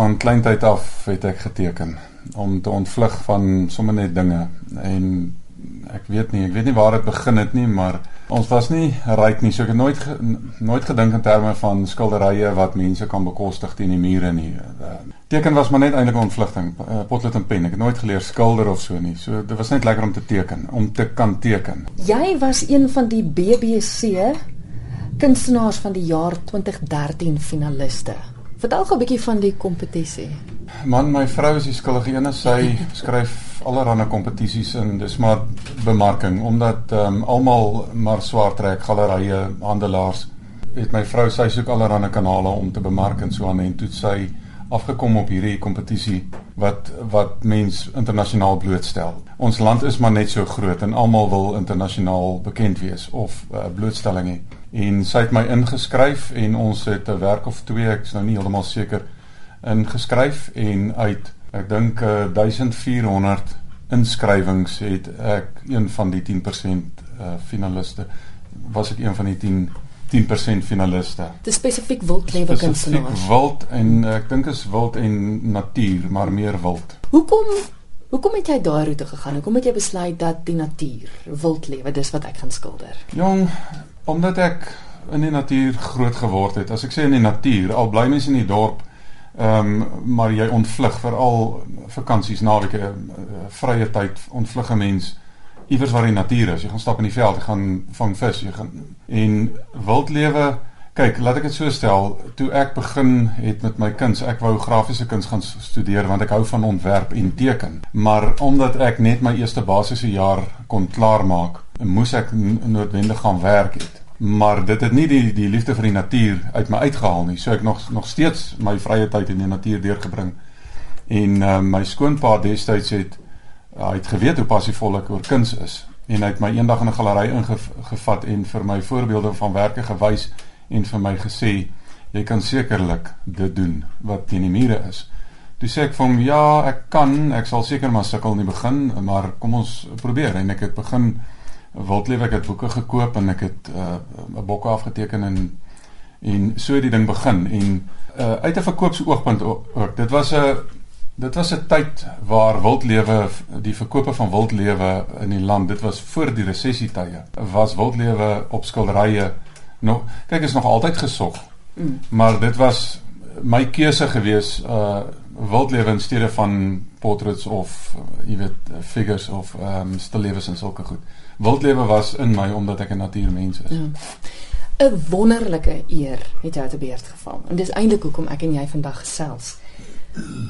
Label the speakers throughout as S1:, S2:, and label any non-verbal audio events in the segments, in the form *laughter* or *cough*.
S1: Van kleintyd af het ek geteken om te ontvlug van sommer net dinge en ek weet nie, ek weet nie waar dit begin het nie, maar ons was nie ryk nie, so ek het nooit ge, nooit gedink in terme van skilderye wat mense kan bekostig teen die mure nie. Teken was maar net eintlik 'n ontvlugting, uh, potlood en pen. Ek het nooit geleer skilder of so nie. So dit was net lekker om te teken, om te kan teken.
S2: Jy was een van die BBC kunstenaars van die jaar 2013 finaliste. Vertel gou 'n bietjie van die kompetisie.
S1: Man, my vrou is die skuldige een, sy skryf allerlei kompetisies in, dis maar bemarking omdat ehm um, almal maar swaar trek gallerye, handelaars. Het my vrou sy soek allerlei kanale om te bemark en so aan en toe sy afgekom op hierdie kompetisie wat wat mens internasionaal blootstel. Ons land is maar net so groot en almal wil internasionaal bekend wees of uh, blootstelling hê. En sy het my ingeskryf en ons het 'n werk of twee, ek is nou nie heeltemal seker, ingeskryf en uit ek dink uh, 1400 inskrywings het ek een van die 10% uh, finaliste was ek een van die 10 10% finaliste.
S2: Dis spesifiek wildlewe kunstenaars.
S1: Wild en uh, ek dink is wild en natuur, maar meer wild.
S2: Hoekom hoekom het jy daai roete gegaan? Hoekom het jy besluit dat die natuur, wildlewe, dis wat ek gaan skilder?
S1: Jong, omdat ek in die natuur groot geword het. As ek sê in die natuur, al bly mens in die dorp, ehm um, maar jy ontvlug veral vakansies, naweke, uh, vrye tyd, ontvlug 'n mens iewers waar die natuur is. Jy gaan stap in die veld, jy gaan vang vis, jy gaan en wildlewe. Kyk, laat ek dit so stel, toe ek begin het met my kuns, ek wou grafiese kuns gaan studeer want ek hou van ontwerp en teken. Maar omdat ek net my eerste basiese jaar kon klaarmaak, moes ek noodwendig gaan werk het. Maar dit het nie die die liefde vir die natuur uit my uitgehaal nie. So ek nog nog steeds my vrye tyd in die natuur deurgebring. En uh, my skoonpa destyds het hy het geweet hoe passievol ek oor kuns is en hy het my eendag in 'n galery ingevat en vir my voorbeelde van werke gewys en vir my gesê jy kan sekerlik dit doen wat teen die mure is. Toe sê ek vir hom ja, ek kan, ek sal seker maar sukkel in die begin, maar kom ons probeer en ek het begin wildlewe ek het boeke gekoop en ek het 'n uh, bokke afgeteken en en so die ding begin en uh, uit 'n verkoopsoogpunt ook. Dit was 'n Dit was 'n tyd waar wildlewe die verkope van wildlewe in die land, dit was voor die resessietye. Was wildlewe op skilderye nog kyk is nog altyd gesog. Mm. Maar dit was my keuse gewees uh wildlewe in steede van portraits of jy weet figures of ehm um, stillewes en sulke goed. Wildlewe was in my omdat ek 'n natuurmens is.
S2: Mm. 'n Wonderlike eer het jou te beurt geval. En dis eintlik hoekom ek en jy vandag gesels.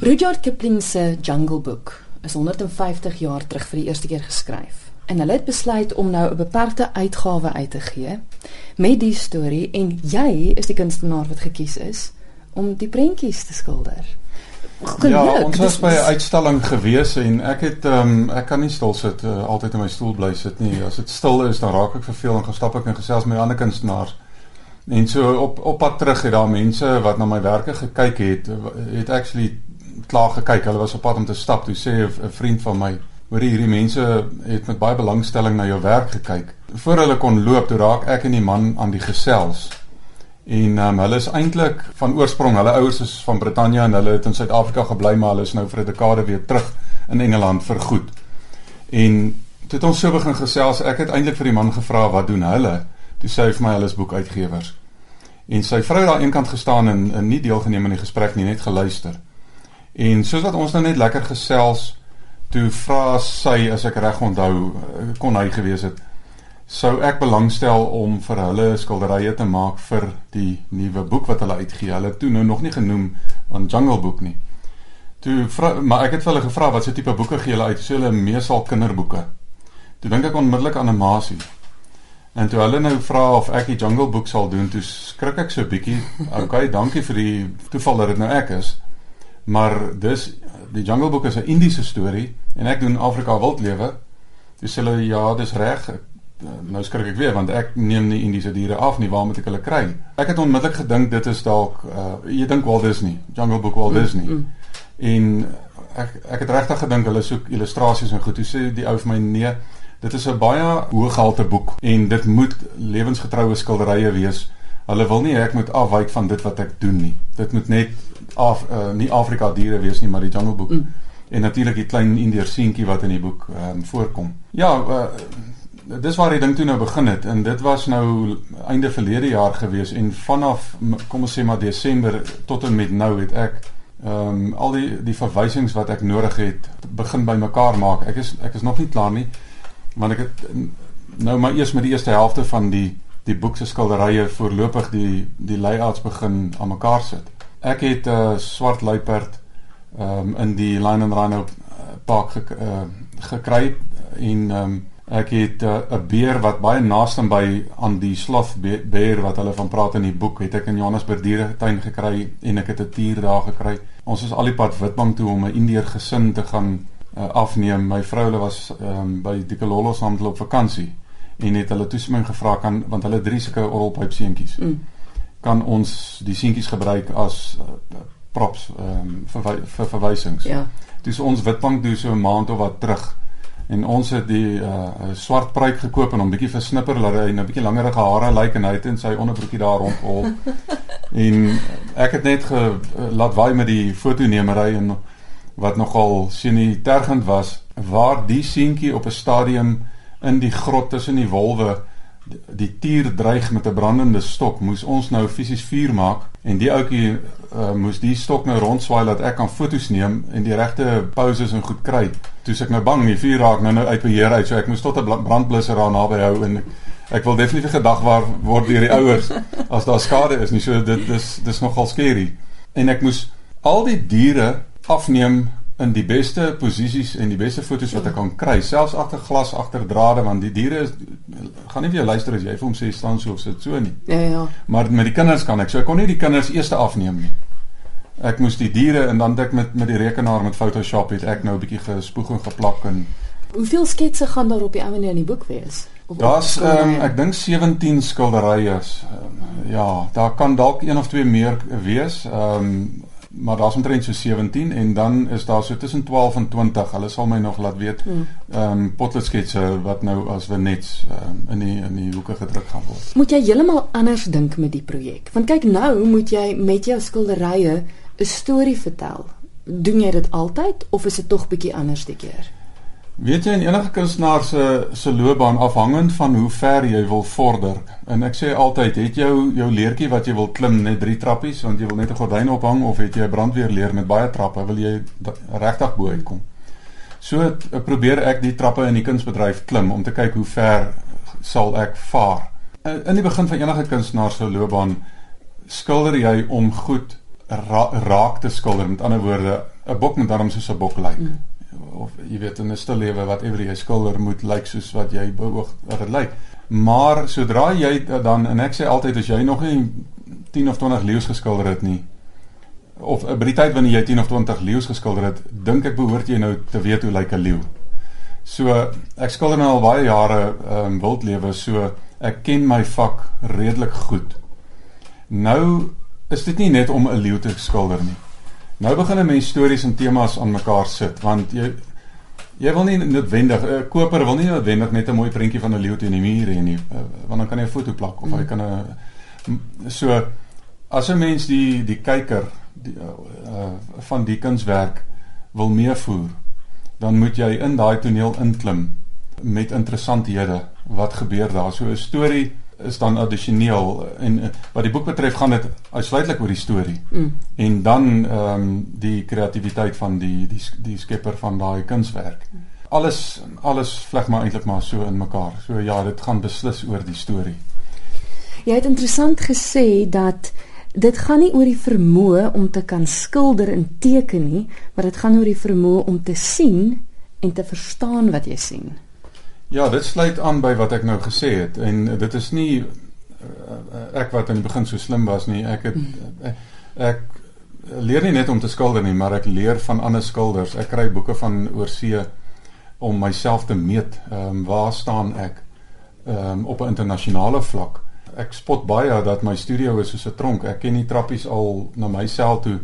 S2: Rudyard Kipling se Jungle Book is 150 jaar terug vir die eerste keer geskryf. En hulle het besluit om nou 'n beperkte uitgawe uit te gee met die storie en jy is die kunstenaar wat gekies is om die prentjies te skilder.
S1: Geluk, ja, ons was by 'n uitstalling gewees en ek het um, ek kan nie stil sit uh, altyd in my stoel bly sit nie. As dit stil is, dan raak ek verveel en gaan stap ek en gesels met ander kunstenaars. En so op op pad terug het daar mense wat na my werke gekyk het, het actually klaar gekyk. Hulle was op pad om te stap. Toe sê 'n vriend van my, hoor hierdie mense het met baie belangstelling na jou werk gekyk. Voor hulle kon loop, toe raak ek en die man aan die gesels. En um, hulle is eintlik van oorsprong, hulle ouers is van Brittanje en hulle het in Suid-Afrika gebly, maar hulle is nou vir 'n dekade weer terug in Engeland vir goed. En toe het ons so begin gesels, ek het eintlik vir die man gevra wat doen hulle? Toe sê hy vir my hulle is boekuitgewers. En sy vrou daar eenkant gestaan en, en nie deelgeneem aan die gesprek nie, net geluister. En soos wat ons nou net lekker gesels, toe vra sy as ek reg onthou, kon hy gewees het, sou ek belangstel om vir hulle skilderye te maak vir die nuwe boek wat hulle uitgee. Hulle toe nou nog nie genoem aan Jungle Book nie. Toe vra, maar ek het hulle gevra wat se tipe boeke gee hulle uit? Sê hulle meesal kinderboeke. Toe dink ek onmiddellik aan animasie. En toe hulle nou vra of ek die Jungle Book sal doen, toe skrik ek so 'n bietjie. *laughs* Okay, dankie vir die toeval dat dit nou ek is. Maar dis die Jungle Book is 'n Indiese storie en ek doen Afrika wildlewe. Dis hulle ja, dis reg. Nou skrik ek weer want ek neem nie Indiese diere af nie. Waar moet ek hulle kry? Ek het onmiddellik gedink dit is dalk uh, jy dink Walt Disney, Jungle Book Walt mm, Disney. Mm -hmm. En ek ek het regtig gedink hulle soek illustrasies en goed. Toe sê die ou vir my nee Dit is 'n baie hoëgehalte boek en dit moet lewensgetroue skilderye wees. Hulle wil nie ek moet afwyk van dit wat ek doen nie. Dit moet net af uh, nie Afrika diere wees nie, maar die Jungle Book. Mm. En natuurlik die klein Indiër seentjie wat in die boek ehm um, voorkom. Ja, uh, dis waar die ding toe nou begin het en dit was nou einde verlede jaar gewees en vanaf kom ons sê maar Desember tot en met nou het ek ehm um, al die die verwysings wat ek nodig het begin bymekaar maak. Ek is ek is nog nie klaar nie want ek het nou maar eers met die eerste helfte van die die boek se skilderye voorlopig die die layouts begin aan mekaar sit. Ek het 'n uh, swart luiperd ehm um, in die Lion and Rhino park ge, uh, gekry en ehm um, Ek het eh, 'n uh, beer wat baie naaste by aan die sloth beer wat hulle van praat in die boek, het ek in Johannesburg dieretuin gekry en ek het 'n tier daar gekry. Ons is al die pad Witbank toe om 'n Indiër gesin te gaan uh, afneem. My vrou hulle was um, by Dikololo saam met hulle op vakansie en het hulle toestemming gevra kan want hulle drie sulke oralpyp seentjies. Mm. Kan ons die seentjies gebruik as uh, props um, vir vir verwysings. Ja. Dis ons Witbank doen so 'n maand of wat terug en ons het die uh, swart pruik gekoop en hom bietjie versnipper laat hy 'n nou bietjie langerige hare lyk en hy het in sy onderbroekie daar rondhol. *laughs* en ek het net ge, laat waai met die fotonemery en wat nogal sienie tergend was waar die seentjie op 'n stadium in die grot tussen die wolwe die tier dreig met 'n brandende stok moes ons nou fisies vuur maak en die ouetjie uh, moes die stok nou rondswaai dat ek kan fotos neem en die regte poses en goed kry. Toe ek nou bang die vuur raak nou nou uit beheer uit so ek moes tot 'n brandblusser daar naby hou en ek wil definitief gedag waar word deur die ouers as daar skade is nie so dit dis dis nogal skerry. En ek moes al die diere afneem in die beste posisies en die beste fotos wat ek kan kry, selfs agter glas, agter drade want die diere is gaan nie vir jou luister as jy vir hom sê staan so of sit so nie.
S2: Ja ja.
S1: Maar met die kinders kan ek. So ek kon nie die kinders eers afneem nie. Ek moes die diere en dan dik met met die rekenaar met Photoshop het ek nou 'n bietjie gespoeg en geplak en
S2: Hoeveel sketse gaan daar op die ou en in die boek wees?
S1: Daar's um, ek dink 17 skilderye. Um, ja, daar kan dalk een of twee meer wees. Ehm um, maar daar's omtrent so 17 en dan is daar so tussen 12 en 20. Hulle sal my nog laat weet. Hmm. Ehm mm. um, potloodsketse wat nou as vignettes um, in die in die hoeke gedruk gaan word.
S2: Moet jy heeltemal anders dink met die projek? Want kyk nou moet jy met jou skilderye 'n storie vertel. Doen jy dit altyd of is dit tog bietjie anders die keer?
S1: Weet jy in enige kunstenaar se se loopbaan afhangend van hoe ver jy wil vorder. En ek sê altyd, het jy jou leertjie wat jy wil klim net 3 trappies want jy wil net 'n gordyn ophang of het jy 'n brandweerleer met baie trappe, wil jy regtig bo uitkom. So het, probeer ek die trappe in die kunsbedryf klim om te kyk hoe ver sal ek vaar. In die begin van enige kunstenaar se loopbaan skilder jy om goed ra raak te skilder. Met ander woorde, 'n bok moet daarom soos 'n bok lyk. Mm of jy weet in 'n stil lewe wat ewer jy skilder moet lyk soos wat jy beoog dat dit lyk. Maar sodra jy dan en ek sê altyd as jy nog nie 10 of 20 leeu's geskilder het nie of by die tyd wanneer jy 10 of 20 leeu's geskilder het, dink ek behoort jy nou te weet hoe lyk 'n leeu. So ek skilder nou al baie jare ehm um, wildlewe, so ek ken my vak redelik goed. Nou is dit nie net om 'n leeu te skilder nie. Nou begin 'n mens stories en temas aan mekaar sit want jy jy wil nie noodwendig 'n uh, koper wil nie noodwendig net 'n mooi prentjie van 'n leeu teen die muur hê nie uh, want dan kan hy 'n foto plak of mm. hy kan 'n so as 'n mens die die kyker die uh, uh, van die kunswerk wil meevoer dan moet jy in daai toneel inklim met interessanthede wat gebeur daar so 'n storie is dan addisioneel en uh, wat die boek betref gaan dit uitsluitlik oor die storie. Mm. En dan ehm um, die kreatiwiteit van die die die skepper van daai kunswerk. Mm. Alles alles vleg maar eintlik maar so in mekaar. So ja, dit gaan beslis oor die storie.
S2: Jy het interessant gesê dat dit gaan nie oor die vermoë om te kan skilder en teken nie, maar dit gaan oor die vermoë om te sien en te verstaan wat jy sien.
S1: Ja, dit sluit aan by wat ek nou gesê het en dit is nie uh, ek wat aan die begin so slim was nie. Ek het ek, ek leer nie net om te skilder nie, maar ek leer van ander skilders. Ek kry boeke van oorsee om myself te meet. Ehm um, waar staan ek ehm um, op 'n internasionale vlak? Ek spot baie dat my studio is soos 'n tronk. Ek ken nie trappies al na myself toe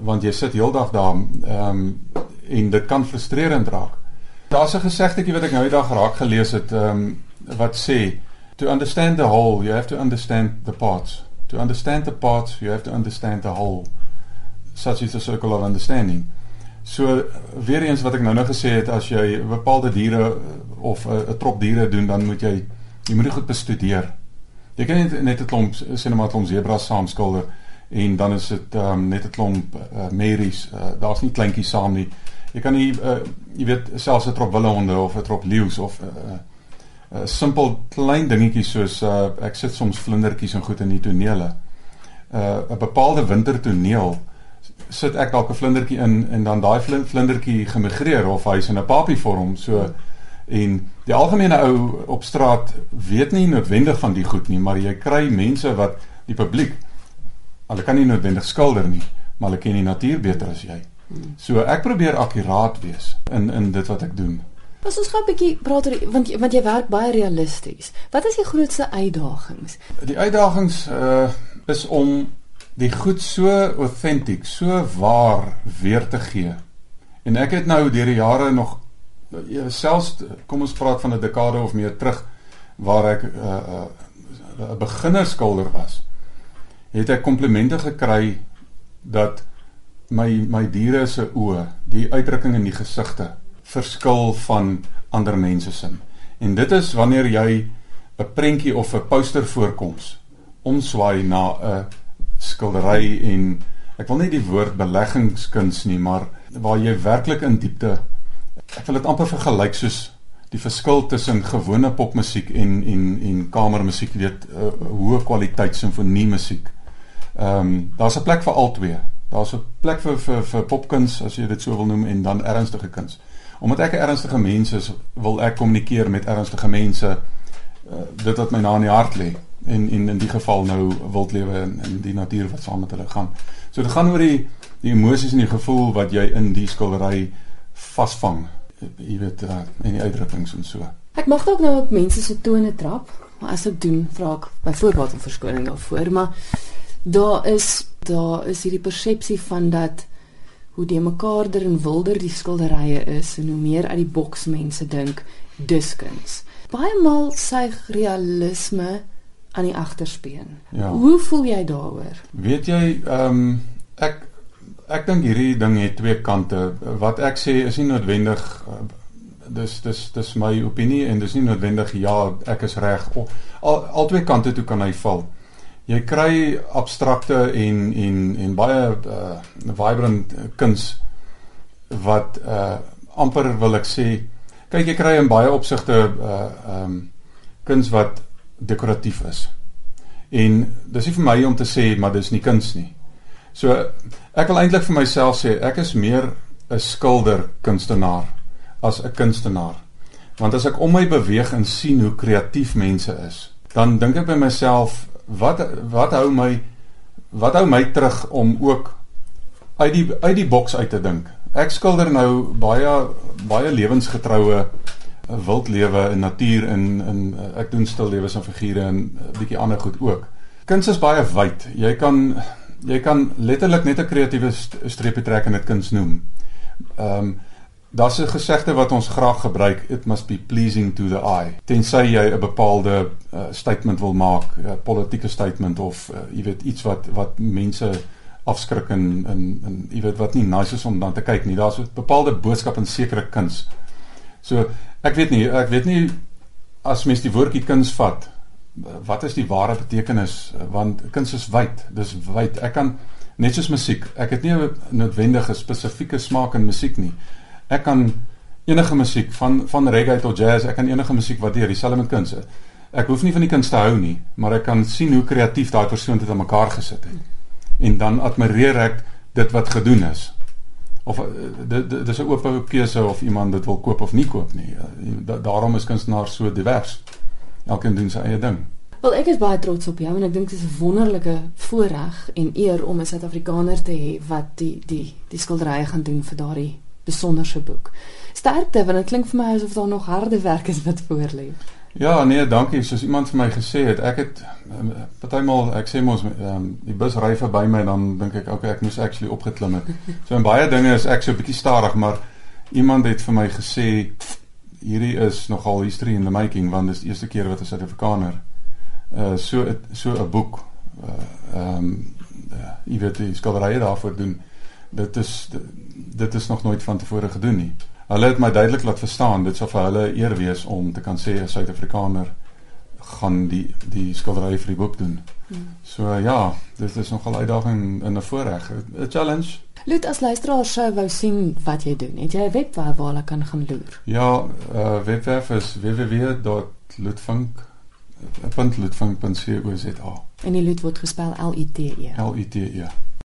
S1: want jy sit heeldag daar ehm um, en dit kan frustrerend raak. Daar's 'n gesegdetjie wat ek nou die dag raak gelees het, ehm um, wat sê to understand the whole, you have to understand the parts. To understand the parts, you have to understand the whole. Such is the circle of understanding. So weer eens wat ek nou nou gesê het as jy bepaalde diere of 'n trop diere doen, dan moet jy jy moet dit goed bestudeer. Jy kan net net 'n klomp sê net maar 'n klomp zebras saamskilder en dan is dit um, net 'n klomp uh, merries. Uh, Daar's nie kleintjies saam nie. Jy kan nie uh, jy weet selfs 'n trop wildhonde of 'n trop leeu's of 'n uh, uh, simpel klein dingetjies soos uh, ek sit soms vlindertjies en goed in die tonele. 'n uh, bepaalde wintertoneel sit ek dalk 'n vlindertjie in en dan daai vlindertjie gemigreer of hy's in 'n papie vorm so en die algemene ou op straat weet nie noodwendig van die goed nie maar jy kry mense wat die publiek hulle kan nie noodwendig skilder nie maar hulle ken die natuur beter as jy so ek probeer akkuraat wees in in dit wat ek doen
S2: As ons gou 'n bietjie praat oor want want jy werk baie realisties. Wat is die grootste uitdagings?
S1: Die uitdagings uh is om die goed so authentic, so waar weer te gee. En ek het nou deur die jare nog ja, selfs kom ons praat van 'n dekade of meer terug waar ek 'n uh, uh, 'n beginnerskilder was. Het ek komplimente gekry dat my my diere se oë, die uitdrukking in die gesigte verskil van ander mense se. En dit is wanneer jy 'n prentjie of 'n poster voorkoms omswaai na 'n skildery en ek wil nie die woord beleggingskuns nie, maar waar jy werklik in diepte ek wil dit amper vergelyk soos die verskil tussen gewone popmusiek en en en kamermusiek, weet, uh, hoë kwaliteit simfonie musiek. Ehm um, daar's 'n plek vir albei. Daar's 'n plek vir vir vir popkuns as jy dit so wil noem en dan ernstige kuns. Omdat ek 'n ernstige mens is, wil ek kommunikeer met ernstige mense. Uh, dit wat my na in die hart lê en en in die geval nou wildlewe en, en die natuur wat saam met hulle gaan. So dit gaan oor die die emosies en die gevoel wat jy in die skildery vasvang jy weet uh, en die uitdrukkings en so.
S2: Ek mag dalk nou op mense se tone trap, maar as ek doen, vra ek byvoorbeeld 'n verskoning daarvoor, maar daar is daar is hierdie persepsie van dat hoe die mekaarder en wilder die skilderye is en hoe meer uit die boks mense dink diskens. Baie maal sy realisme aan die agterspeen. Ja. Hoe voel jy daaroor?
S1: Weet jy, ehm um, ek ek dink hierdie ding het twee kante. Wat ek sê is nie noodwendig uh, dis dis dis my opinie en dis nie noodwendig ja, ek is reg. Al al twee kante toe kan hy val. Jy kry abstrakte en en en baie uh, vibrant kuns wat uh amper wil ek sê kyk jy kry in baie opsigte uh um kuns wat dekoratief is. En dis nie vir my om te sê maar dis nie kuns nie. So ek wil eintlik vir myself sê ek is meer 'n skilder kunstenaar as 'n kunstenaar. Want as ek om my beweeg en sien hoe kreatief mense is, dan dink ek by myself wat wat hou my wat hou my terug om ook uit die uit die boks uit te dink. Ek skilder nou baie baie lewensgetroue wildlewe en natuur in in ek doen stil lewens en figure en 'n bietjie ander goed ook. Kuns is baie wyd. Jy kan jy kan letterlik net 'n kreatiewe streepie trek en dit kuns noem. Ehm um, daar's 'n gesegde wat ons graag gebruik, it must be pleasing to the eye. Tensy jy 'n bepaalde uh, statement wil maak, 'n politieke statement of uh, jy weet iets wat wat mense afskrik en en en jy weet wat nie nice is om dan te kyk nie. Daar's 'n bepaalde boodskap in sekere kuns. So, ek weet nie, ek weet nie as mens die woordjie kuns vat, wat is die ware betekenis want kuns is wyd dis wyd ek kan net soos musiek ek het nie 'n noodwendige spesifieke smaak in musiek nie ek kan enige musiek van van reggae tot jazz ek kan enige musiek waardeer dieselfde met kuns ek hoef nie van die kuns te hou nie maar ek kan sien hoe kreatief daai persoon dit aan mekaar gesit het. En dan admireer ek dit wat gedoen is. Of dit dis 'n oop keuse of iemand dit wil koop of nie koop nie. Daarom is kunstenaars so divers. Elkeen doen sy eie ding.
S2: Wel ek is baie trots op jou en ek dink dit is 'n wonderlike voorreg en eer om 'n Suid-Afrikaner te hê wat die die die skilderye gaan doen vir daardie besonderse boek. Sterkte want dit klink vir my asof daar nog harde werk is wat voor lê.
S1: Ja, nee, dankie. Soos iemand vir my gesê het, ek het ehm, partymal ek sê mos um, die bus ry verby my dan dink ek okay, ek moes actually opgeklim het. So in baie dinge is ek so 'n bietjie stadig, maar iemand het vir my gesê hierdie is nogal history in the making want dit is die eerste keer wat 'n Suid-Afrikaner uh so so 'n boek uh ehm um, uh, jy weet die skilderye daarvoor doen. Dit is dit is nog nooit van tevore gedoen nie. Hulle het my duidelik laat verstaan dit sou vir hulle eer wees om te kan sê 'n Suid-Afrikaner gaan die die skilderye vir die boek doen. Hmm. So ja, dit is nogal uitdaging en 'n voorreg, 'n challenge.
S2: Lut as luisteraar sou wou sien wat jy doen. Het jy 'n webwerf waar hulle kan gaan loer?
S1: Ja, uh webwerf is www.lutvink.lutvink.co.za.
S2: En die Lut word gespel L U T E.
S1: L U T E.